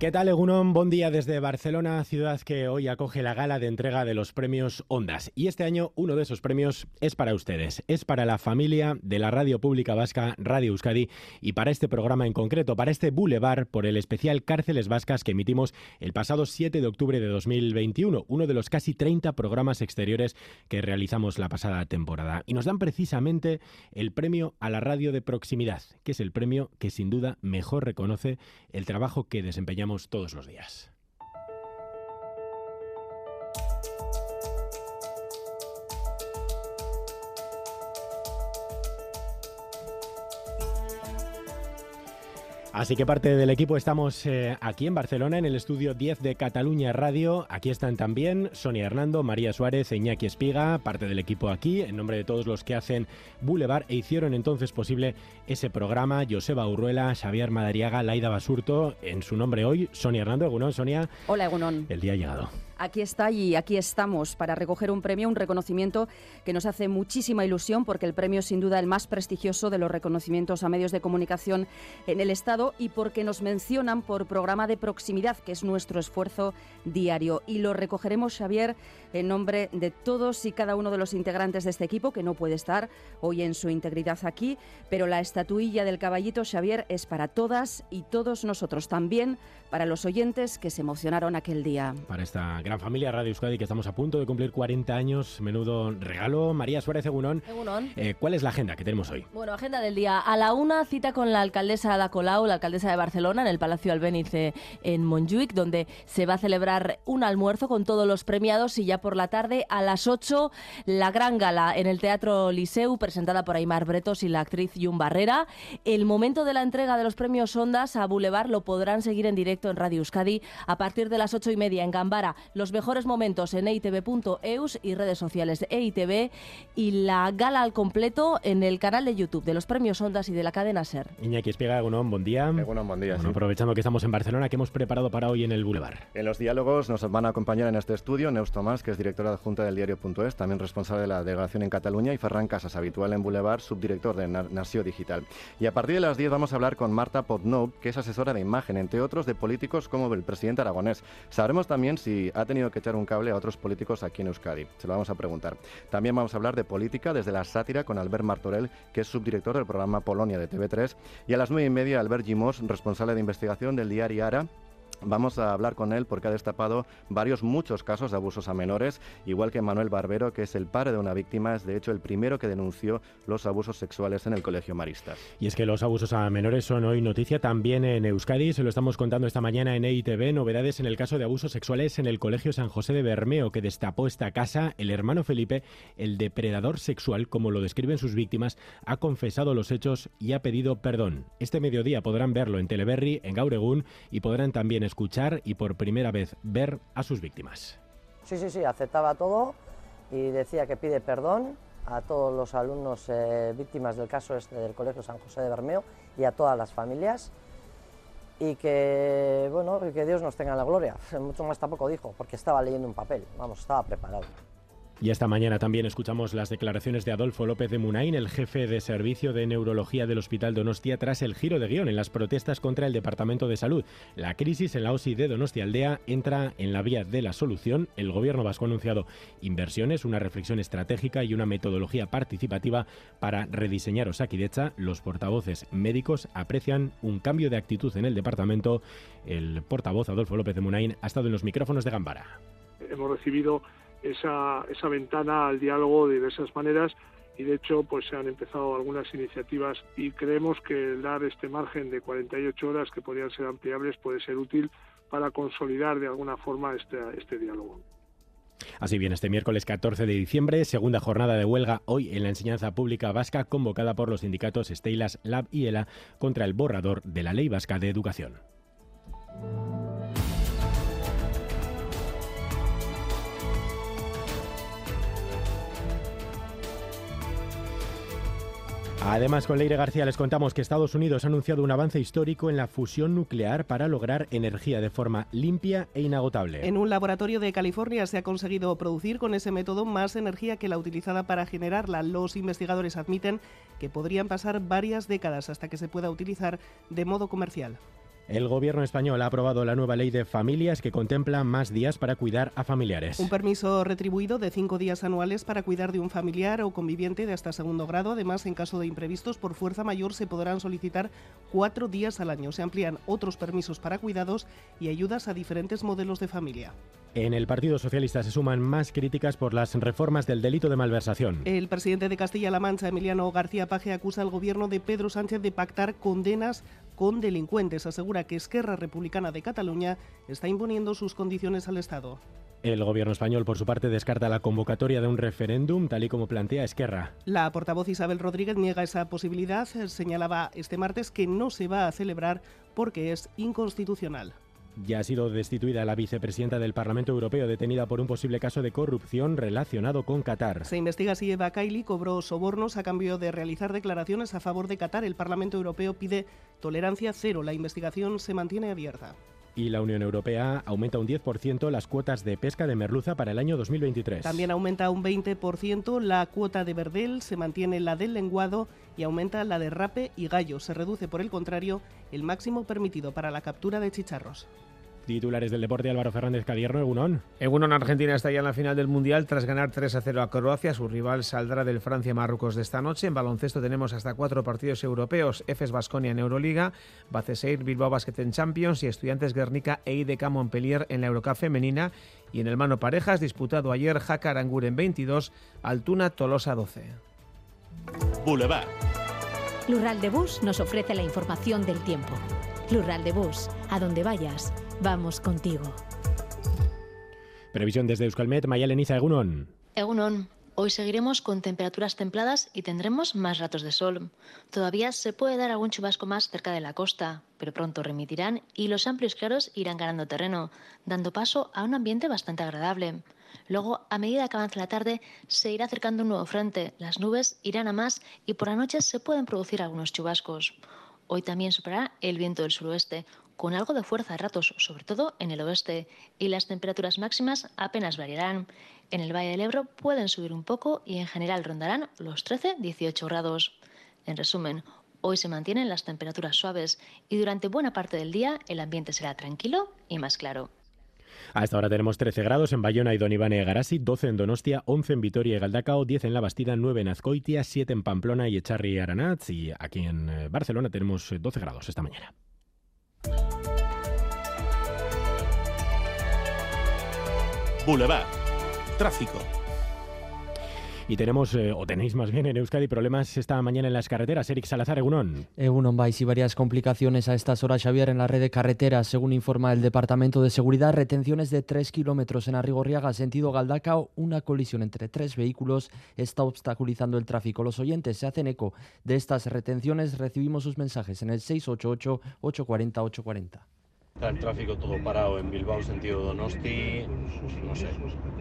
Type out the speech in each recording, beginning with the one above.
¿Qué tal, Egunon? Buen día desde Barcelona, ciudad que hoy acoge la gala de entrega de los premios Ondas. Y este año uno de esos premios es para ustedes, es para la familia de la Radio Pública Vasca, Radio Euskadi, y para este programa en concreto, para este Boulevard por el especial Cárceles Vascas que emitimos el pasado 7 de octubre de 2021, uno de los casi 30 programas exteriores que realizamos la pasada temporada. Y nos dan precisamente el premio a la radio de proximidad, que es el premio que sin duda mejor reconoce el trabajo que desempeñamos todos los días. Así que parte del equipo estamos eh, aquí en Barcelona, en el estudio 10 de Cataluña Radio. Aquí están también Sonia Hernando, María Suárez, Iñaki Espiga, parte del equipo aquí, en nombre de todos los que hacen Boulevard e hicieron entonces posible ese programa. Joseba Urruela, Xavier Madariaga, Laida Basurto, en su nombre hoy, Sonia Hernando. Egunon, Sonia. Hola, Egunon. El día ha llegado aquí está y aquí estamos para recoger un premio, un reconocimiento que nos hace muchísima ilusión porque el premio es sin duda el más prestigioso de los reconocimientos a medios de comunicación en el Estado y porque nos mencionan por programa de proximidad, que es nuestro esfuerzo diario. Y lo recogeremos, Xavier, en nombre de todos y cada uno de los integrantes de este equipo, que no puede estar hoy en su integridad aquí, pero la estatuilla del caballito, Xavier, es para todas y todos nosotros, también para los oyentes que se emocionaron aquel día. Familia Radio Euskadi que estamos a punto de cumplir 40 años. Menudo regalo. María Suárez Egunón. Eh, ¿Cuál es la agenda que tenemos hoy? Bueno, agenda del día. A la una cita con la alcaldesa Ada Colau, la alcaldesa de Barcelona, en el Palacio Albénice en Montjuic, donde se va a celebrar un almuerzo con todos los premiados y ya por la tarde a las 8 la gran gala en el Teatro Liceu presentada por Aymar Bretos y la actriz Jun Barrera. El momento de la entrega de los premios Ondas a Boulevard lo podrán seguir en directo en Radio Euskadi a partir de las ocho y media en Gambara. Los mejores momentos en eitv.eus y redes sociales de EITV y la gala al completo en el canal de YouTube de los premios Ondas y de la cadena SER. Iñaki Espiega, buen día. buen día. Aprovechando que estamos en Barcelona, ¿qué hemos preparado para hoy en el Boulevard? En los diálogos nos van a acompañar en este estudio Neus Tomás, que es directora adjunta del diario.es, también responsable de la delegación en Cataluña, y Ferran Casas, habitual en Boulevard, subdirector de Nació Digital. Y a partir de las 10 vamos a hablar con Marta Podnov, que es asesora de imagen, entre otros, de políticos como el presidente aragonés. Sabremos también si ha tenido que echar un cable a otros políticos aquí en Euskadi. Se lo vamos a preguntar. También vamos a hablar de política desde la sátira con Albert Martorell, que es subdirector del programa Polonia de TV3. Y a las nueve y media, Albert Gimos, responsable de investigación del diario Ara Vamos a hablar con él porque ha destapado varios, muchos casos de abusos a menores, igual que Manuel Barbero, que es el padre de una víctima, es de hecho el primero que denunció los abusos sexuales en el Colegio Maristas. Y es que los abusos a menores son hoy noticia también en Euskadi, se lo estamos contando esta mañana en EITV, novedades en el caso de abusos sexuales en el Colegio San José de Bermeo, que destapó esta casa, el hermano Felipe, el depredador sexual, como lo describen sus víctimas, ha confesado los hechos y ha pedido perdón. Este mediodía podrán verlo en Teleberry, en Gauregún, y podrán también escuchar y por primera vez ver a sus víctimas. Sí, sí, sí, aceptaba todo y decía que pide perdón a todos los alumnos eh, víctimas del caso este del Colegio San José de Bermeo y a todas las familias y que, bueno, que Dios nos tenga la gloria. Mucho más tampoco dijo, porque estaba leyendo un papel, vamos, estaba preparado. Y esta mañana también escuchamos las declaraciones de Adolfo López de Munain, el jefe de servicio de neurología del Hospital Donostia, tras el giro de guion en las protestas contra el Departamento de Salud. La crisis en la OSI de Donostia Aldea entra en la vía de la solución. El gobierno vasco ha anunciado inversiones, una reflexión estratégica y una metodología participativa para rediseñar Osakidecha. Los portavoces médicos aprecian un cambio de actitud en el departamento. El portavoz Adolfo López de Munain ha estado en los micrófonos de Gambara. Hemos recibido esa, esa ventana al diálogo de diversas maneras y de hecho pues se han empezado algunas iniciativas y creemos que dar este margen de 48 horas que podrían ser ampliables puede ser útil para consolidar de alguna forma este, este diálogo. Así bien, este miércoles 14 de diciembre, segunda jornada de huelga hoy en la enseñanza pública vasca convocada por los sindicatos Estelas, Lab y ELA contra el borrador de la Ley Vasca de Educación. Además, con Leire García les contamos que Estados Unidos ha anunciado un avance histórico en la fusión nuclear para lograr energía de forma limpia e inagotable. En un laboratorio de California se ha conseguido producir con ese método más energía que la utilizada para generarla. Los investigadores admiten que podrían pasar varias décadas hasta que se pueda utilizar de modo comercial. El gobierno español ha aprobado la nueva ley de familias que contempla más días para cuidar a familiares. Un permiso retribuido de cinco días anuales para cuidar de un familiar o conviviente de hasta segundo grado. Además, en caso de imprevistos por fuerza mayor, se podrán solicitar cuatro días al año. Se amplían otros permisos para cuidados y ayudas a diferentes modelos de familia. En el Partido Socialista se suman más críticas por las reformas del delito de malversación. El presidente de Castilla-La Mancha, Emiliano García Paje, acusa al gobierno de Pedro Sánchez de pactar condenas con delincuentes. Asegura que Esquerra Republicana de Cataluña está imponiendo sus condiciones al Estado. El gobierno español, por su parte, descarta la convocatoria de un referéndum, tal y como plantea Esquerra. La portavoz Isabel Rodríguez niega esa posibilidad. Señalaba este martes que no se va a celebrar porque es inconstitucional. Ya ha sido destituida la vicepresidenta del Parlamento Europeo, detenida por un posible caso de corrupción relacionado con Qatar. Se investiga si Eva Kaili cobró sobornos a cambio de realizar declaraciones a favor de Qatar. El Parlamento Europeo pide tolerancia cero. La investigación se mantiene abierta. Y la Unión Europea aumenta un 10% las cuotas de pesca de merluza para el año 2023. También aumenta un 20% la cuota de verdel, se mantiene la del lenguado y aumenta la de rape y gallo. Se reduce, por el contrario, el máximo permitido para la captura de chicharros. Titulares del deporte, Álvaro Fernández Cadierno, Egunon. Egunon, Argentina está ya en la final del Mundial tras ganar 3 a 0 a Croacia. Su rival saldrá del Francia-Marruecos de esta noche. En baloncesto tenemos hasta cuatro partidos europeos. Efes Basconia en Euroliga, Baceseir Bilbao Basket en Champions y Estudiantes Guernica e IDK Montpellier en la Eurocup femenina. Y en el mano parejas, disputado ayer Jaca Arangur en 22, Altuna Tolosa 12. Boulevard. Lural de Bus nos ofrece la información del tiempo. Lural de Bus, a donde vayas Vamos contigo. Previsión desde Euskalmet, Mayaleniza Egunon. Egunon. Hoy seguiremos con temperaturas templadas y tendremos más ratos de sol. Todavía se puede dar algún chubasco más cerca de la costa, pero pronto remitirán y los amplios claros irán ganando terreno, dando paso a un ambiente bastante agradable. Luego, a medida que avance la tarde, se irá acercando un nuevo frente, las nubes irán a más y por la noche se pueden producir algunos chubascos. Hoy también superará el viento del suroeste, con algo de fuerza a ratos, sobre todo en el oeste, y las temperaturas máximas apenas variarán. En el Valle del Ebro pueden subir un poco y en general rondarán los 13-18 grados. En resumen, hoy se mantienen las temperaturas suaves y durante buena parte del día el ambiente será tranquilo y más claro. A esta hora tenemos 13 grados en Bayona y Donibane Garasi, 12 en Donostia, 11 en Vitoria y Galdacao, 10 en La Bastida, 9 en Azcoitia, 7 en Pamplona y Echarri y Aranaz y aquí en eh, Barcelona tenemos 12 eh, grados esta mañana. Boulevard. Tráfico. Y tenemos, eh, o tenéis más bien en Euskadi, problemas esta mañana en las carreteras. Eric Salazar, Egunon. Egunon vais y varias complicaciones a estas horas, Xavier, en la red de carreteras. Según informa el Departamento de Seguridad, retenciones de 3 kilómetros en Arrigorriaga, sentido Galdacao. Una colisión entre tres vehículos está obstaculizando el tráfico. Los oyentes se hacen eco de estas retenciones. Recibimos sus mensajes en el 688-840-840. Está el tráfico todo parado en Bilbao, sentido Donosti. No sé,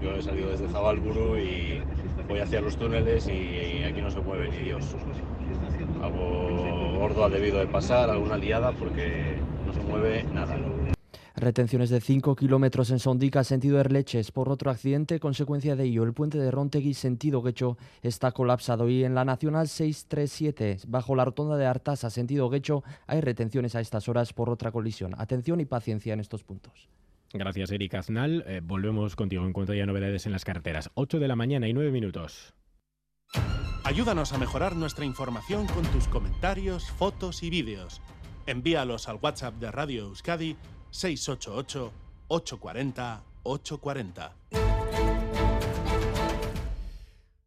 yo he salido desde Zabalburu y voy hacia los túneles y aquí no se mueve ni Dios. Algo gordo ha debido de pasar, alguna liada, porque no se mueve nada. Retenciones de 5 kilómetros en Sondica, sentido Erleches, por otro accidente. Consecuencia de ello, el puente de Rontegui, sentido Guecho, está colapsado. Y en la Nacional 637, bajo la rotonda de Artasa, sentido Guecho, hay retenciones a estas horas por otra colisión. Atención y paciencia en estos puntos. Gracias, Eric Aznal. Eh, volvemos contigo en cuanto haya novedades en las carreteras. 8 de la mañana y 9 minutos. Ayúdanos a mejorar nuestra información con tus comentarios, fotos y vídeos. Envíalos al WhatsApp de Radio Euskadi 688 840 840.